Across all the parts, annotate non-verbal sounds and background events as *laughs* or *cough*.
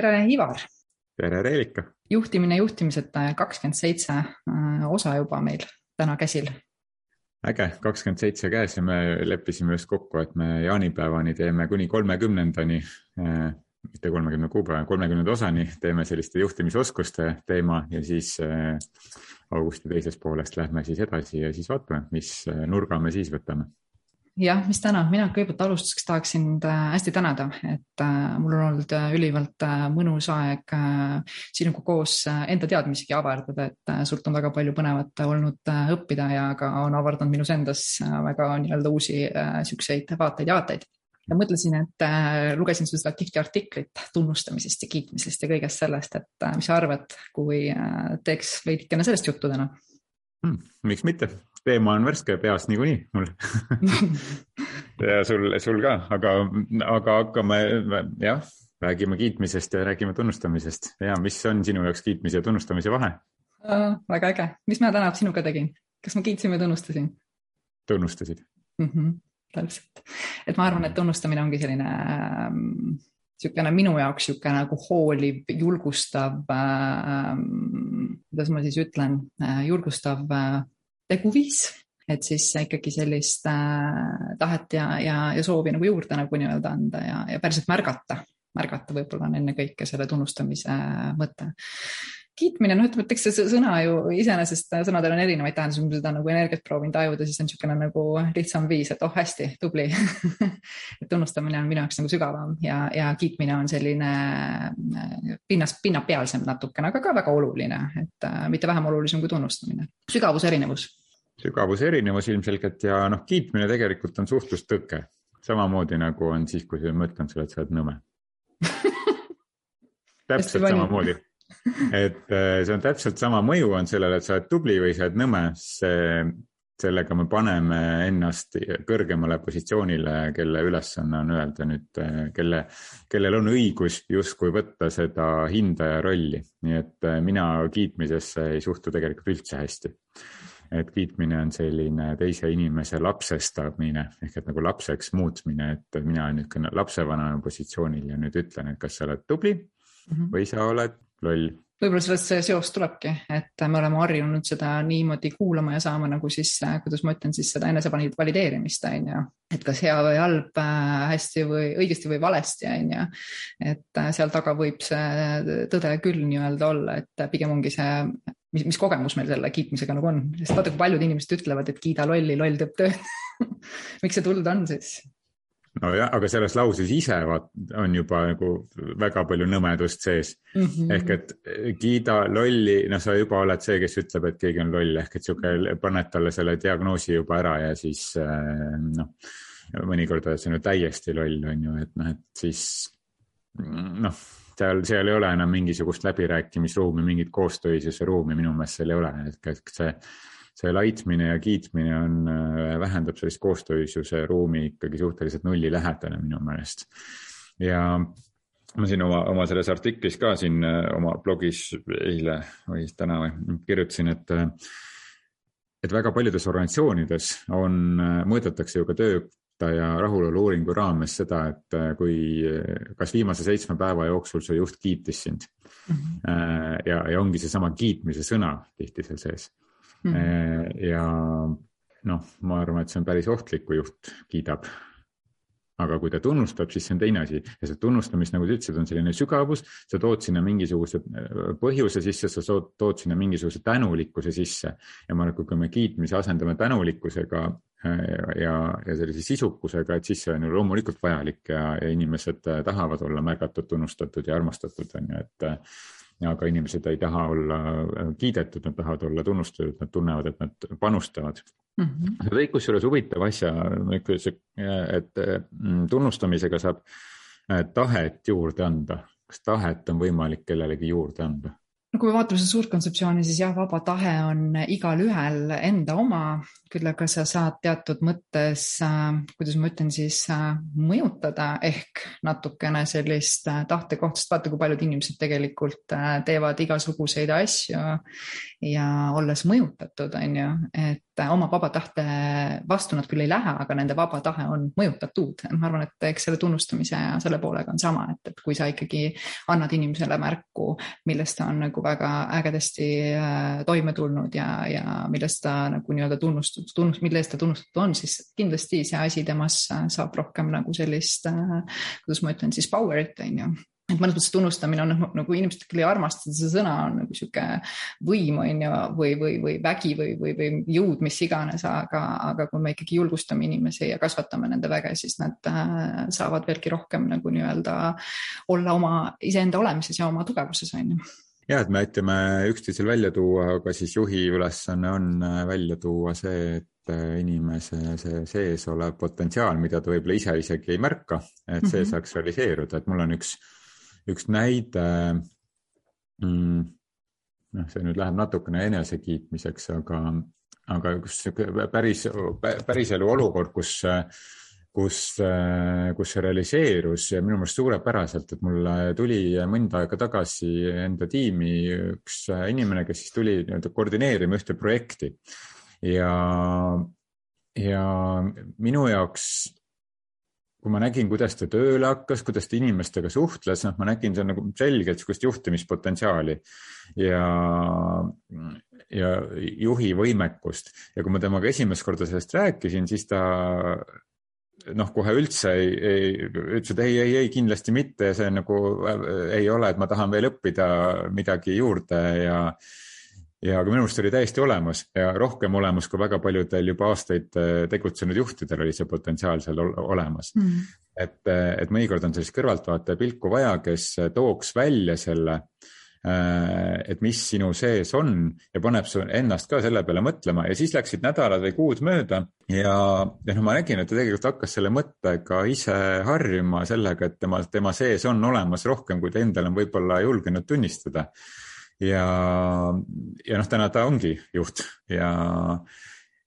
tere, Ivar. tere, Reelika. juhtimine juhtimiseta ja kakskümmend seitse äh, osa juba meil täna käsil. äge, kakskümmend seitse käes ja me leppisime just kokku, et me jaanipäevani teeme kuni kolmekümnendani äh, mitte kolmekümne kuupäeva, kolmekümnenda osani teeme selliste juhtimisoskuste teema ja siis äh, augusti teisest poolest lähme siis edasi ja siis vaatame, mis nurga me siis võtame jah, mis täna, mina kõigepealt alustuseks tahaksin äh, hästi tänada, et äh, mul on olnud äh, ülimalt mõnus aeg sinuga koos enda teadmisigi avardada, et sult on väga palju põnevat olnud õppida ja ka on avardanud minus endas väga nii-öelda uusi siukseid vaateid ja vaateid. Ja mõtlesin, et lugesin seda tihti artiklit tunnustamisest ja kiitmisest ja kõigest sellest, et mis sa arvad, kui teeks veidikene sellest juttu täna. Hmm,? miks mitte, teema on värske peas niikuinii mul *laughs* ja sul, sul ka, aga, aga hakkame jah, räägime kiitmisest ja räägime tunnustamisest ja mis on sinu jaoks kiitmise ja tunnustamise vahe uh,? väga äge, mis ma täna sinuga tegin, kas ma kiitsin või tunnustasin? tunnustasid mm. -hmm, täpselt, et ma arvan, et tunnustamine ongi selline ähm, niisugune minu jaoks niisugune nagu hooliv, julgustav äh,, kuidas ma siis ütlen äh,, julgustav äh, teguviis, et siis ikkagi sellist äh, tahet ja, ja, ja soovi nagu juurde nagu nii-öelda anda ja, ja päriselt märgata, märgata võib-olla on ennekõike selle tunnustamise mõte. Kiitmine, noh, ütleme, et eks see sõna ju iseenesest, sõnadel on erinevaid tähendusi, kui ma seda nagu energiat proovin tajuda, siis on niisugune nagu lihtsam viis, et oh, hästi, tubli. *laughs* Et tunnustamine on minu jaoks nagu sügavam ja, ja kiitmine on selline äh, pinnas, pinnapealsem natukene, aga ka väga oluline, et äh, mitte vähem olulisem kui tunnustamine. sügavuse erinevus sügavuse erinevus ilmselgelt ja noh, kiitmine tegelikult on suhtlustõke. samamoodi nagu on siis, kui ma ütlen sulle, et sa oled nõme. *laughs* Täpselt samamoodi, et äh, see on täpselt sama mõju on sellele, et sa oled tubli või sa oled nõme, see, sellega me paneme ennast kõrgemale positsioonile, kelle ülesanne on öelda nüüd, äh, kelle, kellel on õigus justkui võtta seda hindaja rolli. nii et äh, mina kiitmisesse ei suhtu tegelikult üldse hästi et kiitmine on selline teise inimese lapsestamine ehk et nagu lapseks muutmine, et mina olen niisugune lapsevanema positsioonil ja nüüd ütlen, et kas sa oled tubli mm -hmm. või sa oled loll võib-olla sellest see seos tulebki, et me oleme harjunud seda niimoodi kuulama ja saama nagu siis, kuidas ma ütlen siis seda enesevalideerimist, on ju. et kas hea või halb, hästi või õigesti või valesti, on ju. et seal taga võib see tõde küll nii-öelda olla, et pigem ongi see mis, mis kogemus meil selle kiitmisega nagu on, sest vaata, kui paljud inimesed ütlevad, et kiida lolli, loll teeb tööd *laughs* miks see tuld on siis? nojah, aga selles lauses ise vaat on juba nagu väga palju nõmedust sees mm. -hmm. ehk et eh, kiida lolli, noh, sa juba oled see, kes ütleb, et keegi on loll ehk et sihuke paned talle selle diagnoosi juba ära ja siis eh, noh, mõnikord oled sa no täiesti loll, on ju, et noh, et siis noh seal, seal ei ole enam mingisugust läbirääkimisruumi, mingit koostöisuse ruumi minu meelest seal ei ole, et see, see laitmine ja kiitmine on, äh, vähendab sellist koostöisuse ruumi ikkagi suhteliselt nullilähedane minu meelest. ja ma siin oma, oma selles artiklis ka siin äh, oma blogis eile või täna või kirjutasin, et äh, et väga paljudes organisatsioonides on, mõõdetakse ju ka töö ja rahulolu uuringu raames seda, et äh, kui, äh, kas viimase seitsme päeva jooksul su juht kiitis sind mm. -hmm. ja, ja ongi seesama kiitmise sõna tihti seal sees mm. -hmm. ja noh, ma arvan, et see on päris ohtlik, kui juht kiidab aga kui ta tunnustab, siis see on teine asi ja see tunnustamist, nagu sa ütlesid, on selline sügavus, sa tood sinna mingisuguse põhjuse sisse, sa tood sinna mingisuguse tänulikkuse sisse ja ma arvan, et kui me kiitmise asendame tänulikkusega äh, ja, ja sellise sisukusega, et siis see on ju loomulikult vajalik ja, ja inimesed äh, tahavad olla märgatud, tunnustatud ja armastatud, on ju, et aga inimesed ei taha olla kiidetud, nad tahavad olla tunnustatud, nad tunnevad, et nad panustavad mm. -hmm. sa tõid kusjuures huvitava asja, et tunnustamisega saab äh, tahet juurde anda. kas tahet on võimalik kellelegi juurde anda? No kui me vaatame seda suurt kontseptsiooni, siis jah, vaba tahe on igalühel enda oma, küll aga sa saad teatud mõttes äh,, kuidas ma ütlen siis äh,, mõjutada ehk natukene sellist äh, tahtekohta, sest vaata, kui paljud inimesed tegelikult teevad igasuguseid asju ja olles mõjutatud, on ju, et oma vaba tahte vastu nad küll ei lähe, aga nende vaba tahe on mõjutatud. ma arvan, et eks selle tunnustamise ja selle poolega on sama, et, et kui sa ikkagi annad inimesele märku, millest ta on nagu väga ägedasti äh, toime tulnud ja, ja millest ta nagu nii-öelda tunnustus, tunnus, mille eest ta tunnustatud on, siis kindlasti see asi temas saab rohkem nagu sellist, äh, kuidas ma ütlen siis power'it on ju et mõnes mõttes tunnustamine on nagu, nagu inimesed küll ei armasta seda sõna, on nagu sihuke võim on ju, või, või, või vägi või, või, või jõud, mis iganes, aga, aga kui me ikkagi julgustame inimesi ja kasvatame nende väge, siis nad äh, saavad veelgi rohkem nagu nii-öelda olla oma iseenda olemises ja oma tugevuses on ju ja, et me aitame üksteisel välja tuua, aga siis juhi ülesanne on äh, välja tuua see, et äh, inimese see sees olev potentsiaal, mida ta võib-olla ise isegi ei märka, et see mm -hmm. saaks realiseeruda, et mul on üks üks näide mm,. noh, see nüüd läheb natukene enesekiitmiseks, aga, aga üks päris, päriselu olukord, kus, kus, kus see realiseerus ja minu meelest suurepäraselt, et mulle tuli mõnda aega tagasi enda tiimi üks inimene, kes siis tuli nii-öelda koordineerima ühte projekti ja, ja minu jaoks kui ma nägin, kuidas ta tööle hakkas, kuidas ta inimestega suhtles, noh, ma nägin seal nagu selgelt sihukest juhtimispotentsiaali ja, ja juhi võimekust. Ja kui ma temaga esimest korda sellest rääkisin, siis ta noh, kohe üldse ei, ei, ütles, et ei, ei, ei kindlasti mitte. Ja see nagu ei ole, et ma tahan veel õppida midagi juurde ja ja aga minu meelest oli täiesti olemas ja rohkem olemas kui väga paljudel juba aastaid äh, tegutsenud juhtidel oli see potentsiaal seal olemas mm. -hmm. et, äh, et mõnikord on sellist kõrvaltvaataja pilku vaja, kes äh, tooks välja selle, et mis sinu sees on ja paneb su ennast ka selle peale mõtlema ja siis läksid nädalad või kuud mööda ja, ja noh, ma nägin, et ta tegelikult hakkas selle mõttega ise harjuma sellega, et tema, tema sees on olemas rohkem, kui ta endale on võib-olla julgenud tunnistada ja, ja noh, täna ta ongi juht ja,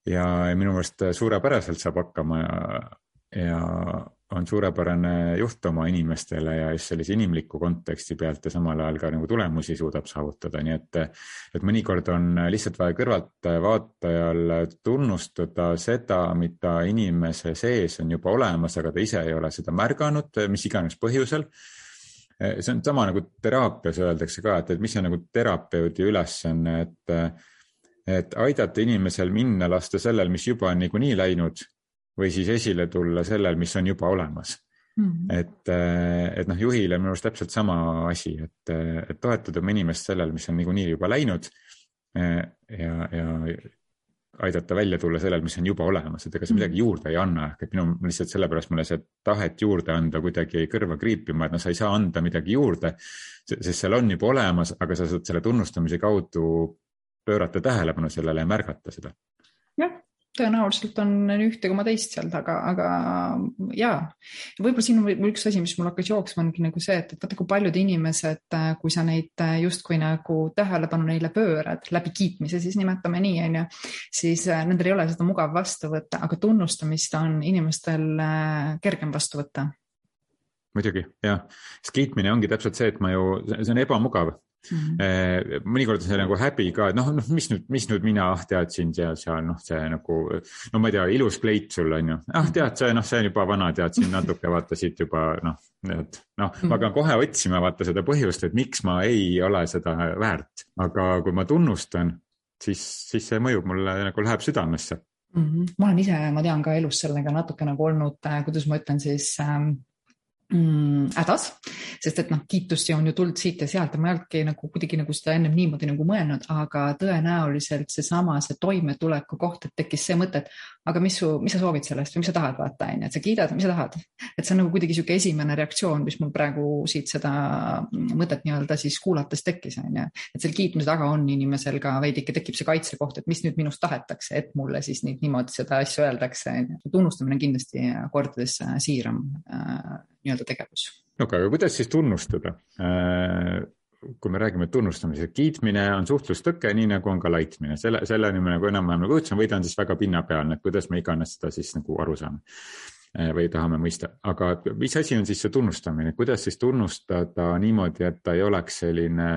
ja minu meelest suurepäraselt saab hakkama ja, ja on suurepärane juht oma inimestele ja just sellise inimliku konteksti pealt ja samal ajal ka nagu tulemusi suudab saavutada, nii et, et mõnikord on lihtsalt vaja kõrvaltvaatajal tunnustada seda, mida inimese sees on juba olemas, aga ta ise ei ole seda märganud, mis iganes põhjusel see on sama nagu teraapias öeldakse ka, et, et mis on nagu terapeudi ülesanne, et, et aidata inimesel minna lasta sellel, mis juba on niikuinii läinud või siis esile tulla sellel, mis on juba olemas mm. -hmm. et, et noh, juhile minu arust täpselt sama asi, et, et toetada oma inimest sellel, mis on niikuinii juba läinud eh, ja, ja aidata välja tulla sellel, mis on juba olemas, et ega see midagi mm. juurde ei anna, ehk et minu lihtsalt sellepärast mulle see tahet juurde anda kuidagi kõrva kriipima, et noh, sa ei saa anda midagi juurde, sest seal on juba olemas, aga sa saad selle tunnustamise kaudu pöörata tähelepanu sellele ja märgata seda. jah, tõenäoliselt on ühte koma teist seal taga, aga jaa. võib-olla siin on üks asi, mis mul hakkas jooksma, ongi nagu see, et, et vaata, kui paljud inimesed, äh, kui sa neid äh, justkui nagu tähelepanu neile pöörad läbi kiitmise, siis nimetame nii, on ju, siis äh, nendel ei ole seda mugav vastu võtta, aga tunnustamist on inimestel kergem vastu võtta. Muidugi jah, sest kiitmine ongi täpselt see, et ma ju, see on ebamugav Mm -hmm. mõnikord on see nagu häbi ka, et noh, noh, mis nüüd, mis nüüd mina ah, teadsin seal, seal noh, see nagu no ma ei tea, ilus pleit sul on ju, ah tead, see noh, see on juba vana, tead siin natuke vaata siit juba noh, et noh -hmm. ma hakkan kohe otsima vaata seda põhjust, et miks ma ei ole seda väärt, aga kui ma tunnustan, siis, siis see mõjub mulle nagu läheb südamesse mm. -hmm. ma olen ise, ma tean ka elus sellega natuke nagu olnud, äh, kuidas ma ütlen siis ähm hädas mm,, sest et noh, kiitust on ju tulnud siit ja sealt ja ma ei olnudki nagu kuidagi nagu seda ennem niimoodi nagu mõelnud, aga tõenäoliselt seesama, see toimetuleku koht, et tekkis see mõte, et aga mis su, mis sa soovid sellest või mis sa tahad, vaata on ju, et sa kiidad, mis sa tahad. et see on nagu kuidagi sihuke esimene reaktsioon, mis mul praegu siit seda mõtet nii-öelda siis kuulates tekkis, on ju. et selle kiitmise taga on inimesel ka veidike tekib see kaitsekoht, et mis nüüd minust tahetakse, et mulle siis nüüd niimoodi seda asja öeldakse, on ju. tunnustamine on kindlasti kordades siiram äh, nii-öelda tegevus. okay,, aga kuidas siis tunnustada? Äh, kui me räägime tunnustamisest, kiitmine on suhtlustõke, nii nagu on ka laitmine, selle, selleni me nagu enam-vähem nagu jõudsime, või ta on siis väga pinnapealne, et kuidas me iganes seda siis nagu aru saame. või tahame mõista, aga mis asi on siis see tunnustamine, kuidas siis tunnustada niimoodi, et ta ei oleks selline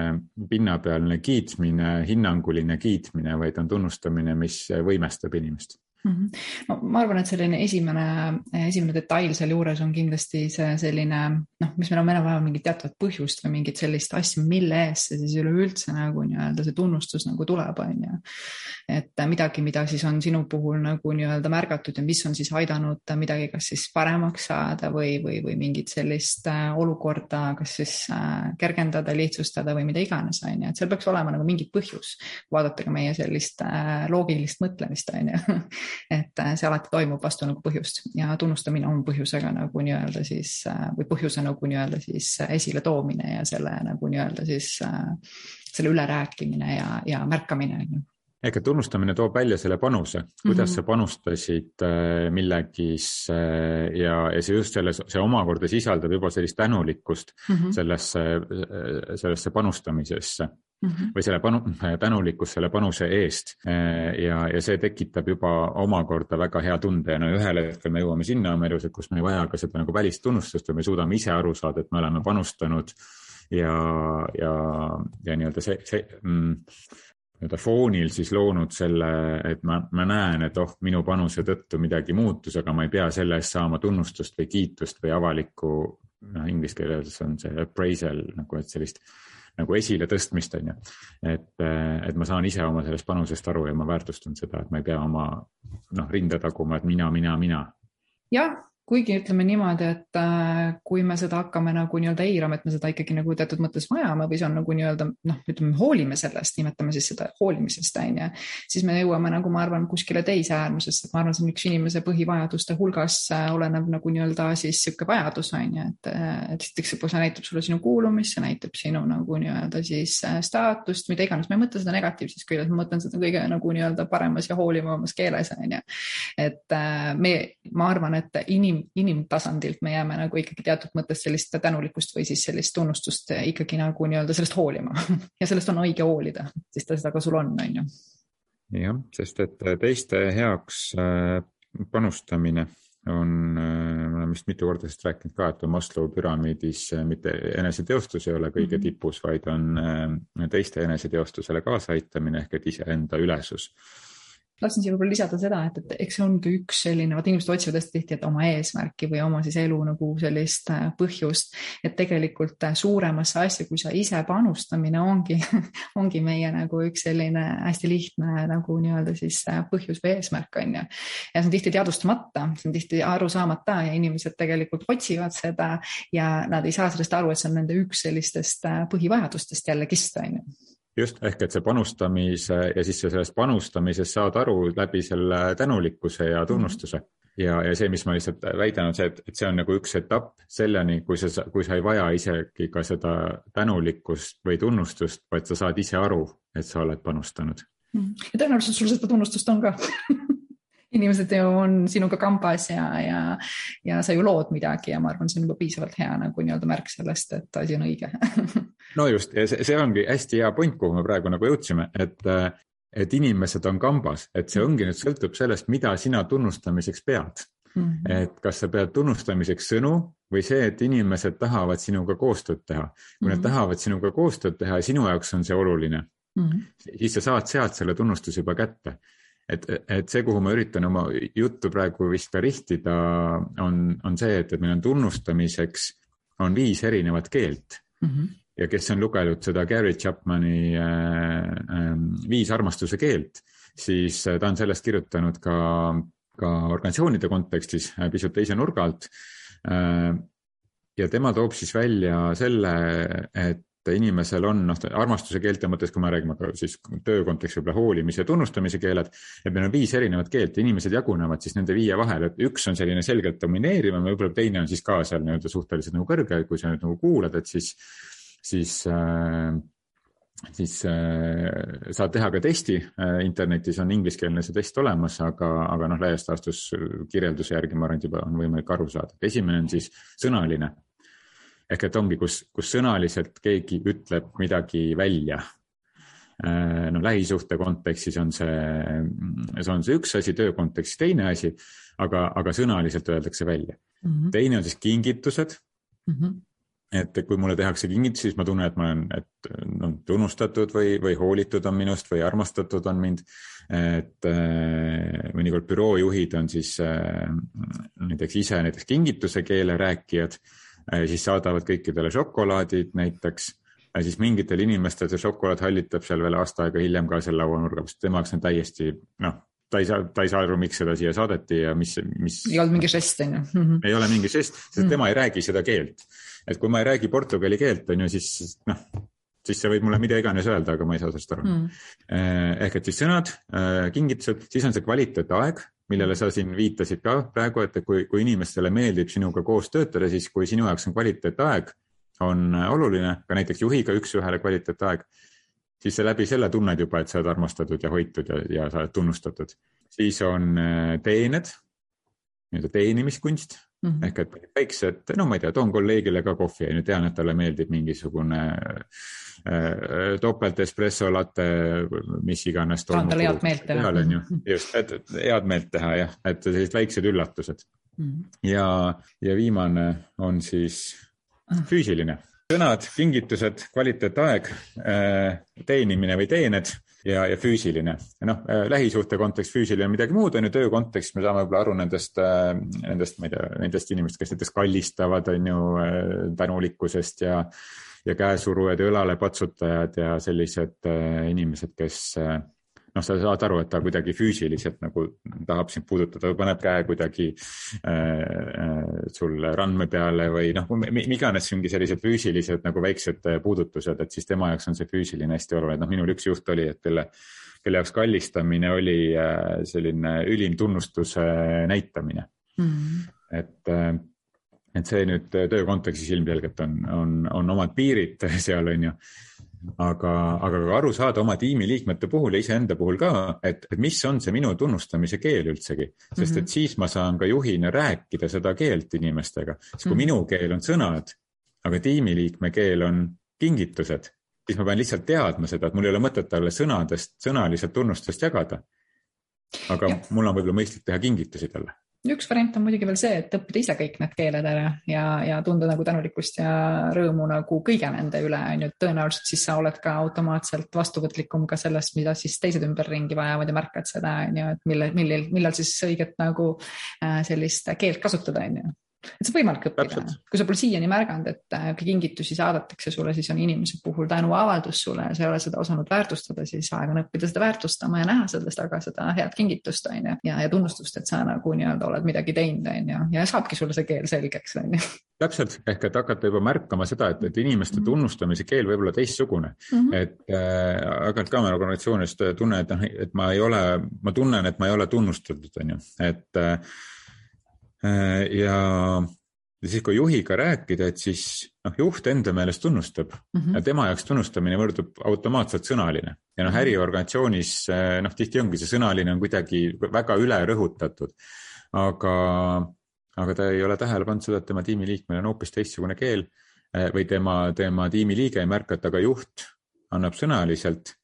pinnapealne kiitmine, hinnanguline kiitmine, vaid on tunnustamine, mis võimestab inimest. No ma arvan, et selline esimene, esimene detail sealjuures on kindlasti see selline noh, mis meil on, vaja mingit teatavat põhjust või mingit sellist asja, mille eest see siis üleüldse nagu nii-öelda see tunnustus nagu tuleb, on ju. et midagi, mida siis on sinu puhul nagu nii-öelda märgatud ja mis on siis aidanud midagi, kas siis paremaks saada või, või, või mingit sellist äh, olukorda, kas siis äh, kergendada, lihtsustada või mida iganes, on ju, et seal peaks olema nagu mingi põhjus. vaadata ka meie sellist äh, loogilist mõtlemist, on ju *laughs* et äh, see alati toimub vastu nagu põhjust ja tunnustamine on põhjusega nagu nii-öelda siis äh, või põhjuse nagu nii-öelda siis esiletoomine ja selle nagu nii-öelda siis äh, selle ülerääkimine ja, ja märkamine on ju ehk et tunnustamine toob välja selle panuse, kuidas mm -hmm. sa panustasid millegis ja, ja see just selles, see omakorda sisaldab juba sellist tänulikkust mm -hmm. sellesse, sellesse panustamisesse mm -hmm. või selle panu, *laughs* tänulikkus selle panuse eest. ja, ja see tekitab juba omakorda väga hea tunde ja no ühel hetkel me jõuame sinna oma elus, et kus me ei vaja ka seda nagu välistunnustust või me suudame ise aru saada, et me oleme panustanud ja, ja, ja nii-öelda see, see mm, nii-öelda foonil siis loonud selle, et ma, ma näen, et oh, minu panuse tõttu midagi muutus, aga ma ei pea selle eest saama tunnustust või kiitust või avalikku, noh, inglise keeles on see appraisal nagu, et sellist nagu esiletõstmist, on ju. et, et ma saan ise oma sellest panusest aru ja ma väärtustan seda, et ma ei pea oma noh, rinda taguma, et mina, mina, mina. jah, kuigi ütleme niimoodi, et äh, kui me seda hakkame nagu nii-öelda eirama, et me seda ikkagi nagu teatud mõttes vajame või see on nagu nii-öelda noh, ütleme, hoolime sellest, nimetame siis seda hoolimisest, on ju, siis me jõuame nagu ma arvan, kuskile teise äärmusesse, et ma arvan, see on üks inimese põhivajaduste hulgas äh, olenev nagu nii-öelda siis niisugune vajadus, on ju, et, äh, esiteks see näitab sulle sinu kuulumist, see näitab sinu nagu nii-öelda siis staatust, mida iganes, ma ei mõtle seda negatiivses keeles, ma mõtlen seda kõige nagu nii-öelda paremas ja hoolivamas keeles, on ju. et me, ma arvan, et inim inim, inimtasandilt me jääme nagu ikkagi teatud mõttes sellist tänulikkust või siis sellist tunnustust ikkagi nagu nii-öelda sellest hoolima *laughs* ja sellest on õige hoolida, siis ta seda ka sul on, on ju. jah, sest et teiste heaks äh, panustamine on, äh, me oleme vist mitu korda sellest rääkinud ka, et on Maslow püramiidis äh, mitte eneseteostus ei ole kõige -hmm. tipus, vaid on teiste eneseteostusele kaasaaitamine ehk et iseenda ülesus tahtsin siia võib-olla lisada seda, et, et eks see ongi üks selline, vaat inimesed otsivad hästi tihti, et oma eesmärki või oma siis elu nagu sellist äh, põhjust, et tegelikult äh, suuremasse asja, kui sa ise panustamine ongi *laughs* ongi meie nagu üks selline hästi lihtne nagu nii-öelda siis äh, põhjus või eesmärk on ju. ja see on tihti teadvustamata, see on tihti aru saamata ja inimesed tegelikult otsivad seda ja nad ei saa sellest aru, et see on nende üks sellistest põhivajadustest jällegist on ju just, ehk et see panustamise ja siis sa sellest panustamisest saad aru läbi selle tänulikkuse ja tunnustuse. ja, ja see, mis ma lihtsalt väidan, on see, et, et see on nagu üks etapp selleni, kui sa, kui sa ei vaja isegi ka seda tänulikkust või tunnustust, vaid sa saad ise aru, et sa oled panustanud. ja tõenäoliselt sul seda tunnustust on ka *laughs* inimesed ju on sinuga kambas ja, ja, ja sa ju lood midagi ja ma arvan, see on juba piisavalt hea nagu nii-öelda märk sellest, et asi on õige *laughs* no just ja see, see ongi hästi hea point, kuhu me praegu nagu jõudsime, et, et inimesed on kambas, et see ongi nüüd sõltub sellest, mida sina tunnustamiseks pead mm. -hmm. et kas sa pead tunnustamiseks sõnu või see, et inimesed tahavad sinuga koostööd teha. kui mm -hmm. nad mhm. tahavad sinuga koostööd teha ja sinu jaoks on see oluline mm, -hmm. siis sa saad sealt selle tunnustuse juba kätte et, et see, kuhu ma üritan oma juttu praegu vist ka rihtida, on, on see, et, et meil on tunnustamiseks, on viis erinevat keelt mm. -hmm. ja kes on lugenud seda Gary Chapmani äh, äh, Viis armastuse keelt, siis äh, ta on sellest kirjutanud ka, ka organisatsioonide kontekstis äh, pisut teise nurga alt äh, ja tema toob siis välja selle, et inimesel on noh, armastuse keelte mõttes, kui me räägime ka siis töö kontekstis võib-olla hoolimise ja tunnustamise keeled, et meil on viis erinevat keelt ja inimesed jagunevad siis nende viie vahel, et üks on selline selgelt domineerivam ja võib-olla teine on siis ka seal nii-öelda suhteliselt nagu kõrge, kui sa nüüd nagu kuulad, et siis, siis äh, siis äh, saad teha ka testi äh,, internetis on ingliskeelne see test olemas, aga, aga noh, laias laastus kirjelduse järgi ma arvan, et juba on võimalik aru saada. esimene on siis sõnaline ehk et ongi, kus, kus sõnaliselt keegi ütleb midagi välja. no lähisuhte kontekstis on see, see on see üks asi, töö kontekstis teine asi, aga, aga sõnaliselt öeldakse välja mm. -hmm. teine on siis kingitused mm. -hmm et kui mulle tehakse kingitus, siis ma tunnen, et ma olen, et noh, tunnustatud või, või hoolitud on minust või armastatud on mind. et äh, mõnikord büroojuhid on siis äh, näiteks ise näiteks kingituse keele rääkijad äh,, siis saadavad kõikidele šokolaadid näiteks ja siis mingitel inimestel see šokolaad hallitab seal veel aasta aega hiljem ka seal lauanurga sest tema jaoks on täiesti noh, ta ei saa, ta ei saa aru, miks seda siia saadeti ja mis, mis. ei olnud mingi žest on ju. Mhm. ei ole mingi žest, sest mm -hmm. tema ei räägi seda keelt. et kui ma ei räägi portugali keelt, on ju, siis noh, siis sa võid mulle mida iganes öelda, aga ma ei saa sellest aru mm. ehk et siis sõnad, äh, kingitused, siis on see kvaliteetaeg, millele sa siin viitasid ka praegu, et kui, kui inimestele meeldib sinuga koos töötada, siis kui sinu jaoks on kvaliteetaeg, on oluline, ka näiteks juhiga üks-ühele kvaliteetaeg siis sa läbi selle tunned juba, et sa oled armastatud ja hoitud ja, ja sa oled tunnustatud. siis on äh, teened, nii-öelda teenimiskunst mm -hmm. ehk et väiksed, no ma ei tea, toon kolleegile ka kohvi, on ju, tean, et talle meeldib mingisugune äh, topelt espresso latte, mis iganes. tahan talle head meelt teha. on ju, just, et head meelt teha jah, et sellised väiksed üllatused mm. -hmm. ja, ja viimane on siis füüsiline sõnad, kingitused, kvaliteetaeg, äh, teenimine või teened ja, ja füüsiline. noh, äh, lähisuhte kontekst, füüsiline midagi muud on ju, töö kontekst me saame võib-olla aru nendest, äh, nendest, ma ei tea, nendest inimestest, kes näiteks kallistavad, on ju, tänulikkusest ja, ja käesurujad ja õlalepatsutajad ja sellised inimesed, kes noh, sa saad aru, et ta kuidagi füüsiliselt nagu tahab sind puudutada või paneb käe kuidagi äh, äh, sul randme peale või noh, iganes mingi sellised füüsilised nagu väiksed puudutused, et siis tema jaoks on see füüsiline hästi oluline, noh, minul üks juht oli, et kelle, kelle jaoks kallistamine oli äh, selline ülim tunnustuse näitamine mm. -hmm. et äh, et see nüüd töö kontekstis ilmselgelt on, on, on omad piirid *laughs* seal, on ju aga, aga ka aru saada oma tiimiliikmete puhul ja iseenda puhul ka, et, et mis on see minu tunnustamise keel üldsegi, sest et mm -hmm. siis ma saan ka juhina rääkida seda keelt inimestega, sest kui mm -hmm. minu keel on sõnad, aga tiimiliikme keel on kingitused, siis ma pean lihtsalt teadma seda, et mul ei ole mõtet talle sõnadest, sõnaliselt tunnustust jagada. aga ja. mul on võib-olla mõistlik teha kingitusi talle üks variant on muidugi veel see, et õppida ise kõik need keeled ära ja, ja tunda nagu tänulikkust ja rõõmu nagu kõige nende üle, on ju, et tõenäoliselt siis sa oled ka automaatselt vastuvõtlikum ka sellest, mida siis teised ümberringi vajavad ja märkad seda, on ju, et mille, millal, millal siis õiget nagu äh, sellist keelt kasutada, on ju et see on võimalik õppida. kui sa pole siiani märganud, et äh, kingitusi saadetakse sulle, siis on inimese puhul tänuavaldus sulle ja sa ei ole seda osanud väärtustada, siis aeg on õppida seda väärtustama ja näha sellest taga seda head kingitust, on ju. ja, ja tunnustust, et sa nagu nii-öelda oled midagi teinud, on ju, ja saabki sulle see keel selgeks, on ju. täpselt, ehk et hakata juba märkama seda, et, et inimeste mhm. tunnustamise keel võib olla teistsugune mm. -hmm. et äh, hakanud ka meil organisatsioonis tunne, et noh, et ma ei ole, ma tunnen, et ma ei ole tunnustatud, on ju, et Äh, ja, ja siis, kui juhiga rääkida, et siis noh, juht enda meelest tunnustab mm -hmm. ja tema jaoks tunnustamine võrdub automaatselt sõnaline ja noh, mhm. äriorganisatsioonis äh, noh, tihti ongi see sõnaline on kuidagi väga üle rõhutatud. aga, aga ta ei ole tähele pannud seda, et tema tiimiliikmel on hoopis teistsugune keel äh, või tema, tema tiimiliige ei märka, et aga juht annab sõnaliselt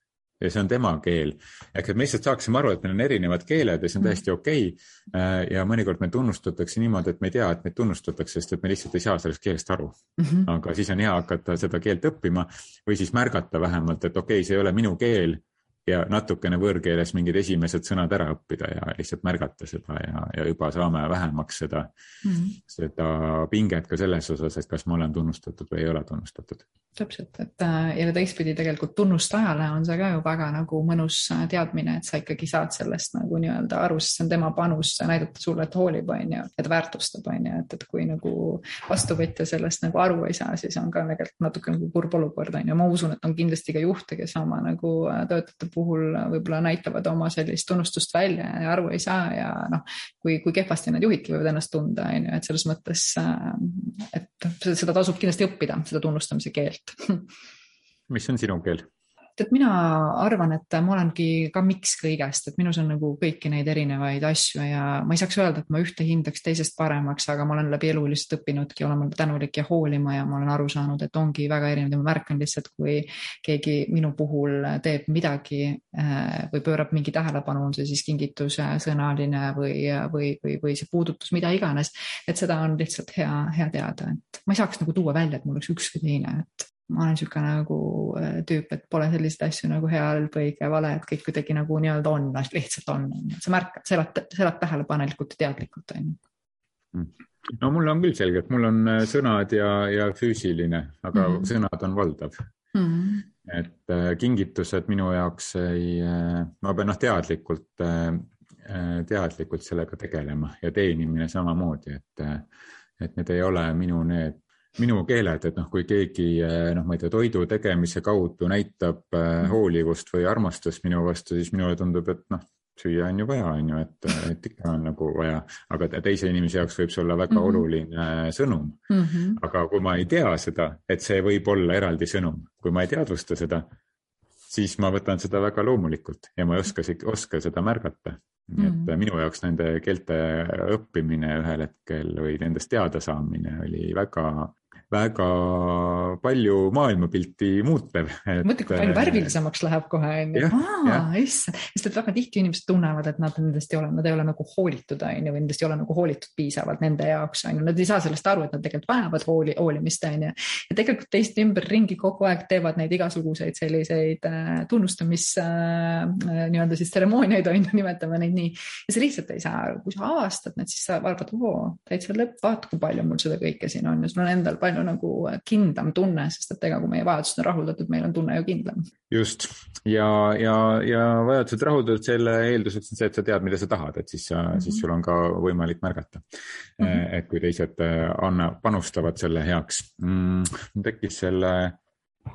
ja see on tema keel. ehk et me lihtsalt saaksime aru, et meil on erinevad keeled ja see on täiesti okei okay.. Äh, ja mõnikord meid tunnustatakse niimoodi, et me ei tea, et meid tunnustatakse, sest et me lihtsalt ei saa sellest keelest aru mm. -hmm. aga siis on hea hakata seda keelt õppima või siis märgata vähemalt, et okei okay,, see ei ole minu keel ja natukene võõrkeeles mingid esimesed sõnad ära õppida ja lihtsalt märgata seda ja, ja juba saame vähemaks seda mm, -hmm. seda pinget ka selles osas, et kas ma olen tunnustatud või ei ole tunnustatud. täpselt, et äh, ja teistpidi tegelikult tunnustajale on see ka ju väga nagu mõnus äh, teadmine, et sa ikkagi saad sellest nagu nii-öelda aru, sest see on tema panus näidata sulle, et hoolib, on ju, et väärtustab, on ju, et, et kui nagu vastuvõtja sellest nagu aru ei saa, siis on ka tegelikult natuke nagu kurb olukord, on ju, ma usun, et on kindlasti ka juhte, kes oma nagu äh, töötajate puhul võib-olla näitavad oma sellist tunnustust välja ja aru ei saa ja noh, kui, kui kehvasti need juhidki võivad ennast tunda, on ju, et selles mõttes, äh, et seda tasub kindlasti õppida, seda tunnustamise keelt mis on sinu keel? Et mina arvan, et ma olengi ka miks kõigest, et minus on nagu kõiki neid erinevaid asju ja ma ei saaks öelda, et ma ühte hindaks teisest paremaks, aga ma olen läbi elu lihtsalt õppinudki olema tänulik ja hoolima ja ma olen aru saanud, et ongi väga erinev ja ma märkan lihtsalt, kui keegi minu puhul teeb midagi äh, või pöörab mingi tähelepanu, on see siis kingitus sõnaline või, või, või, või see puudutus, mida iganes. et seda on lihtsalt hea, hea teada, et ma ei saaks nagu tuua välja, et mul oleks üks või teine, et ma olen niisugune nagu äh, tüüp, et pole selliseid asju nagu hea, halb, õige, vale, et kõik kuidagi nagu nii-öelda on, lihtsalt on, sa märkad, sa elad, sa elad tähelepanelikult ja teadlikult, on ju. Mm. no mul on küll selge, et mul on äh, sõnad ja, ja füüsiline, aga mm -hmm. sõnad on valdav mm. -hmm. et äh, kingitused minu jaoks ei ma pean noh, teadlikult teadlikult sellega tegelema ja teenimine samamoodi, et, et need ei ole minu need minu keeled, et noh, kui keegi eh, noh, ma ei tea, toidu tegemise kaudu näitab eh, mm. hoolivust või armastust minu vastu, siis minule tundub, et noh, süüa on ju vaja, on ju, et, et ikka on nagu vaja, aga teise inimese jaoks võib see olla väga mm -hmm. oluline sõnum mm. -hmm. aga kui ma ei tea seda, et see võib olla eraldi sõnum, kui ma ei teadvusta seda, siis ma võtan seda väga loomulikult ja ma ei oska, oska seda märgata. nii et mm. minu jaoks nende keelte õppimine ühel hetkel või nendest teada saamine oli väga väga palju maailmapilti muutev. mõtle, kui palju värvilisemaks läheb kohe onju. issand, sest et väga tihti inimesed tunnevad, et nad nendest ei ole, nad ei ole nagu hoolitud onju või nendest ei ole nagu hoolitud piisavalt nende jaoks onju, nad ei saa sellest aru, et nad tegelikult vajavad hooli, hoolimist onju. ja tegelikult teist ümberringi kogu aeg teevad neid igasuguseid selliseid äh, tunnustamis äh, nii-öelda siis tseremooniaid onju, nimetame neid nii. ja sa lihtsalt ei saa aru, kui sa avastad need, siis sa vaatad, oo, täitsa lõpp, vaata, kui palju mul seda kõike siin on ja sul on endal palju palju nagu kindlam tunne, sest et ega kui meie vajadused on rahuldatud, meil on tunne ju kindlam. just ja, ja, ja vajadused rahuldatud, selle eelduseks on see, et sa tead, mida sa tahad, et siis sa mm, -hmm. siis sul on ka võimalik märgata mm. -hmm. et kui teised äh, anna, panustavad selle heaks mm,. tekkis selle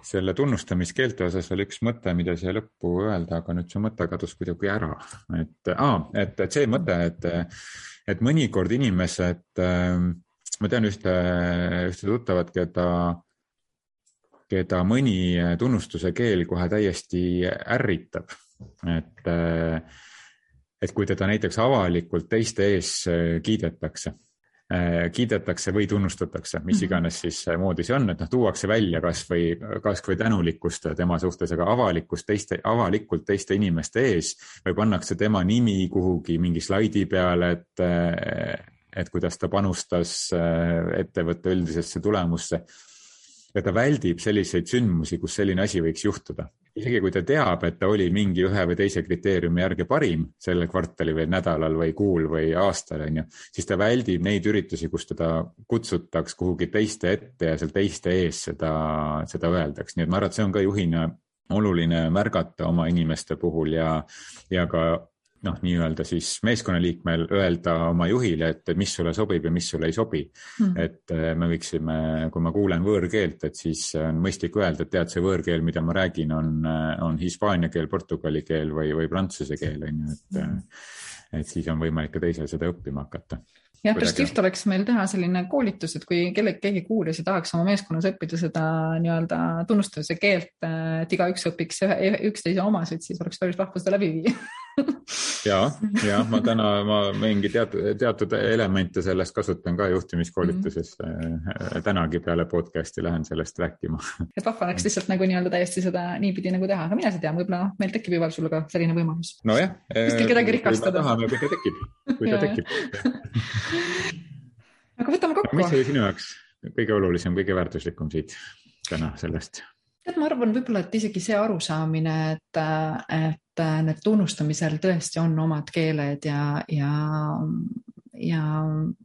selle tunnustamiskeelte osas veel üks mõte, mida siia lõppu öelda, aga nüüd see mõte kadus kuidagi ära, et ah,, et, et see mõte, et, et mõnikord inimesed äh, ma tean ühte, ühte tuttavat, keda, keda mõni tunnustuse keel kohe täiesti ärritab. et, et kui teda näiteks avalikult teiste ees kiidetakse, kiidetakse või tunnustatakse, mis mhm. iganes siis moodi see on, et noh, tuuakse välja kasvõi, kasvõi tänulikkust tema suhtes, aga avalikkust teiste, avalikult teiste inimeste ees või pannakse tema nimi kuhugi mingi slaidi peale, et et kuidas ta panustas äh, ettevõtte üldisesse tulemusse. ja ta väldib selliseid sündmusi, kus selline asi võiks juhtuda. isegi kui ta teab, et ta oli mingi ühe või teise kriteeriumi järgi parim sellel kvartali või nädalal või kuul või aastal, on ju, siis ta väldib neid üritusi, kus teda kutsutaks kuhugi teiste ette ja seal teiste ees seda, seda öeldaks, nii et ma arvan, et see on ka juhina oluline märgata oma inimeste puhul ja, ja ka noh, nii-öelda siis meeskonnaliikmel öelda oma juhile, et mis sulle sobib ja mis sulle ei sobi. Mm.. et äh, me võiksime, kui ma kuulen võõrkeelt, et siis on mõistlik öelda, et tead, see võõrkeel, mida ma räägin, on, on hispaania keel, portugali keel või, või prantsuse keel on ju, et mm., et siis on võimalik ka teisel seda õppima hakata. Jah, päris kihvt oleks meil teha selline koolitus, et kui kellegi, keegi kuulis ja tahaks oma meeskonnas õppida seda nii-öelda tunnustamise keelt, et igaüks õpiks üksteise omasid, siis oleks päris vahva seda läbi viia *laughs* ja, *laughs* ja ma täna, ma mingi teatud, teatud elemente sellest kasutan ka juhtimiskoolituses mm. -hmm. tänagi peale podcast'i lähen sellest rääkima. et vahva oleks lihtsalt nagu nii-öelda täiesti seda niipidi nagu teha, aga mine sa tea, võib-olla noh, meil tekib Ivar sulle ka selline võimalus. nojah. kuskil kedagi rikastada. tahame, kui ta tekib, kui ta tekib aga võtame kokku. mis oli sinu jaoks kõige olulisem, kõige väärtuslikum siit täna sellest? Tead, ma arvan, võib-olla, et isegi see arusaamine, et, et need tunnustamisel tõesti on omad keeled ja, ja, ja,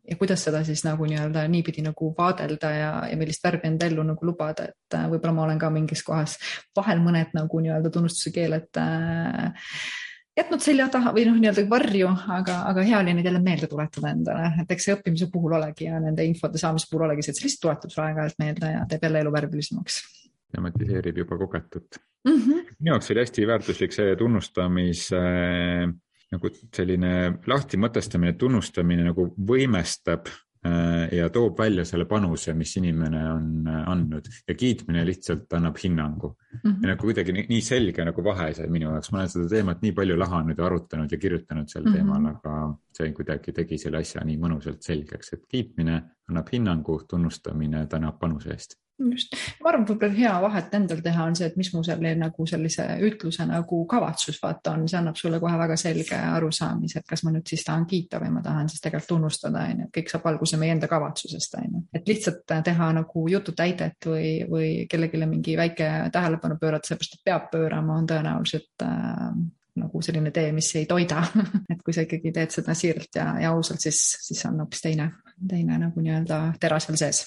ja kuidas seda siis nagu nii-öelda niipidi nagu vaadelda ja, ja millist värvi enda ellu nagu lubada, et võib-olla ma olen ka mingis kohas vahel mõned nagu nii-öelda tunnustuse keeled äh, jätnud selja taha või noh, nii-öelda varju, aga, aga hea oli neid jälle meelde tuletada endale, et eks see õppimise puhul olegi ja nende infode saamise puhul olegi see, et see lihtsalt tuletab sulle aeg-ajalt meelde ja teeb jälle elu värvilisemaks tematiseerib juba kogetut mm. -hmm. minu jaoks oli hästi väärtuslik see tunnustamise äh, nagu selline lahti mõtestamine, tunnustamine nagu võimestab Äh, ja toob välja selle panuse, mis inimene on äh, andnud ja kiitmine lihtsalt annab hinnangu mm. -hmm. ja nagu kuidagi nii, nii selge nagu vahe see minu jaoks, ma olen seda teemat nii palju lahanud ja arutanud ja kirjutanud sel mm -hmm. teemal, aga see kuidagi tegi selle asja nii mõnusalt selgeks, et kiitmine annab hinnangu, tunnustamine tänab panuse eest just, ma arvan, võib-olla hea vahet endal teha on see, et mis mu selle nagu sellise ütluse nagu kavatsus vaata on, see annab sulle kohe väga selge arusaamise, et kas ma nüüd siis tahan kiita või ma tahan siis tegelikult tunnustada, on ju, et kõik saab alguse meie enda kavatsusest, on ju. et lihtsalt teha nagu jututäidet või, või kellelegi mingi väike tähelepanu pöörata, seepärast et peab pöörama, on tõenäoliselt äh, nagu selline tee, mis ei toida. *laughs* Et kui sa ikkagi teed seda siiralt ja, ja ausalt, siis, siis on hoopis teine, teine nagu nii-öelda tera seal sees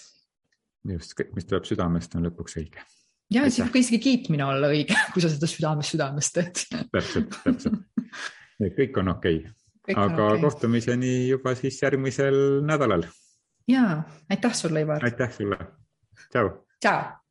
just, kõik, mis tuleb südamest, on lõpuks õige. ja siis võib ka isegi kiitmine olla õige, *laughs* kui sa seda südamest südamest teed täpselt, täpselt. kõik on okei okay., aga okay. kohtumiseni juba siis järgmisel nädalal. ja, aitäh sulle, Ivar. aitäh sulle. tšau. tšau